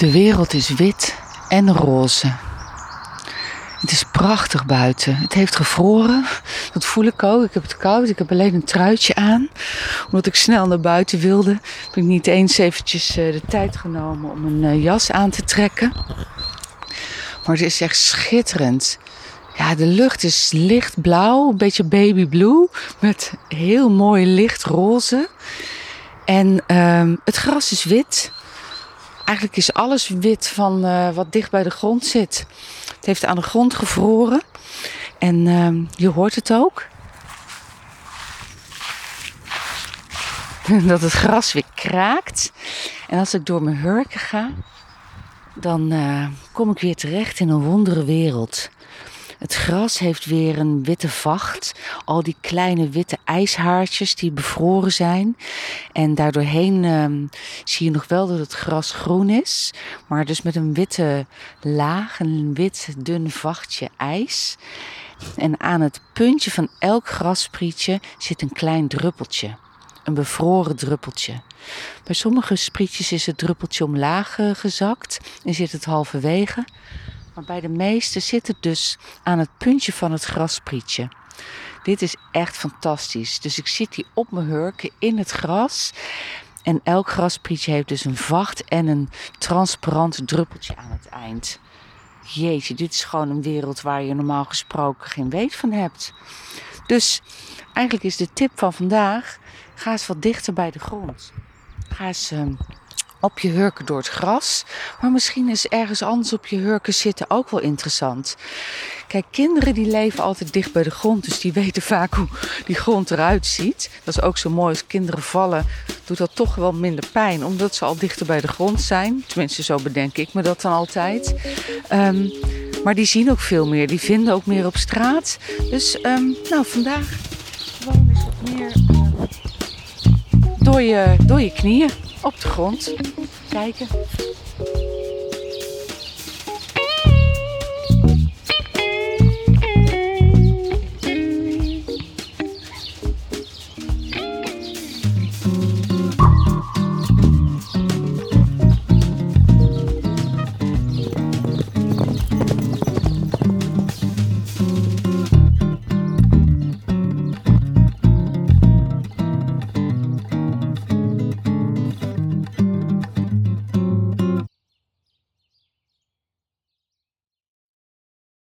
De wereld is wit en roze. Het is prachtig buiten. Het heeft gevroren. Dat voel ik ook. Ik heb het koud. Ik heb alleen een truitje aan. Omdat ik snel naar buiten wilde, heb ik niet eens eventjes eh, de tijd genomen om een eh, jas aan te trekken. Maar het is echt schitterend. Ja, de lucht is lichtblauw, een beetje baby blue, met heel mooi lichtroze. En ehm, het gras is wit. Eigenlijk is alles wit van uh, wat dicht bij de grond zit. Het heeft aan de grond gevroren. En uh, je hoort het ook. Dat het gras weer kraakt. En als ik door mijn hurken ga, dan uh, kom ik weer terecht in een wondere wereld. Het gras heeft weer een witte vacht. Al die kleine witte ijshaartjes die bevroren zijn. En daardoorheen um, zie je nog wel dat het gras groen is. Maar dus met een witte laag, een wit dun vachtje ijs. En aan het puntje van elk grassprietje zit een klein druppeltje. Een bevroren druppeltje. Bij sommige sprietjes is het druppeltje omlaag uh, gezakt en zit het halverwege. Maar bij de meeste zit het dus aan het puntje van het grasprietje. Dit is echt fantastisch. Dus ik zit hier op mijn hurken in het gras. En elk grasprietje heeft dus een vacht en een transparant druppeltje aan het eind. Jeetje, dit is gewoon een wereld waar je normaal gesproken geen weet van hebt. Dus eigenlijk is de tip van vandaag: ga eens wat dichter bij de grond. Ga eens uh, op je hurken door het gras. Maar misschien is ergens anders op je hurken zitten ook wel interessant. Kijk, kinderen die leven altijd dicht bij de grond. Dus die weten vaak hoe die grond eruit ziet. Dat is ook zo mooi. Als kinderen vallen, doet dat toch wel minder pijn. Omdat ze al dichter bij de grond zijn. Tenminste, zo bedenk ik me dat dan altijd. Um, maar die zien ook veel meer. Die vinden ook meer op straat. Dus um, nou, vandaag gewoon eens wat meer door, je, door je knieën op de grond. Kijken.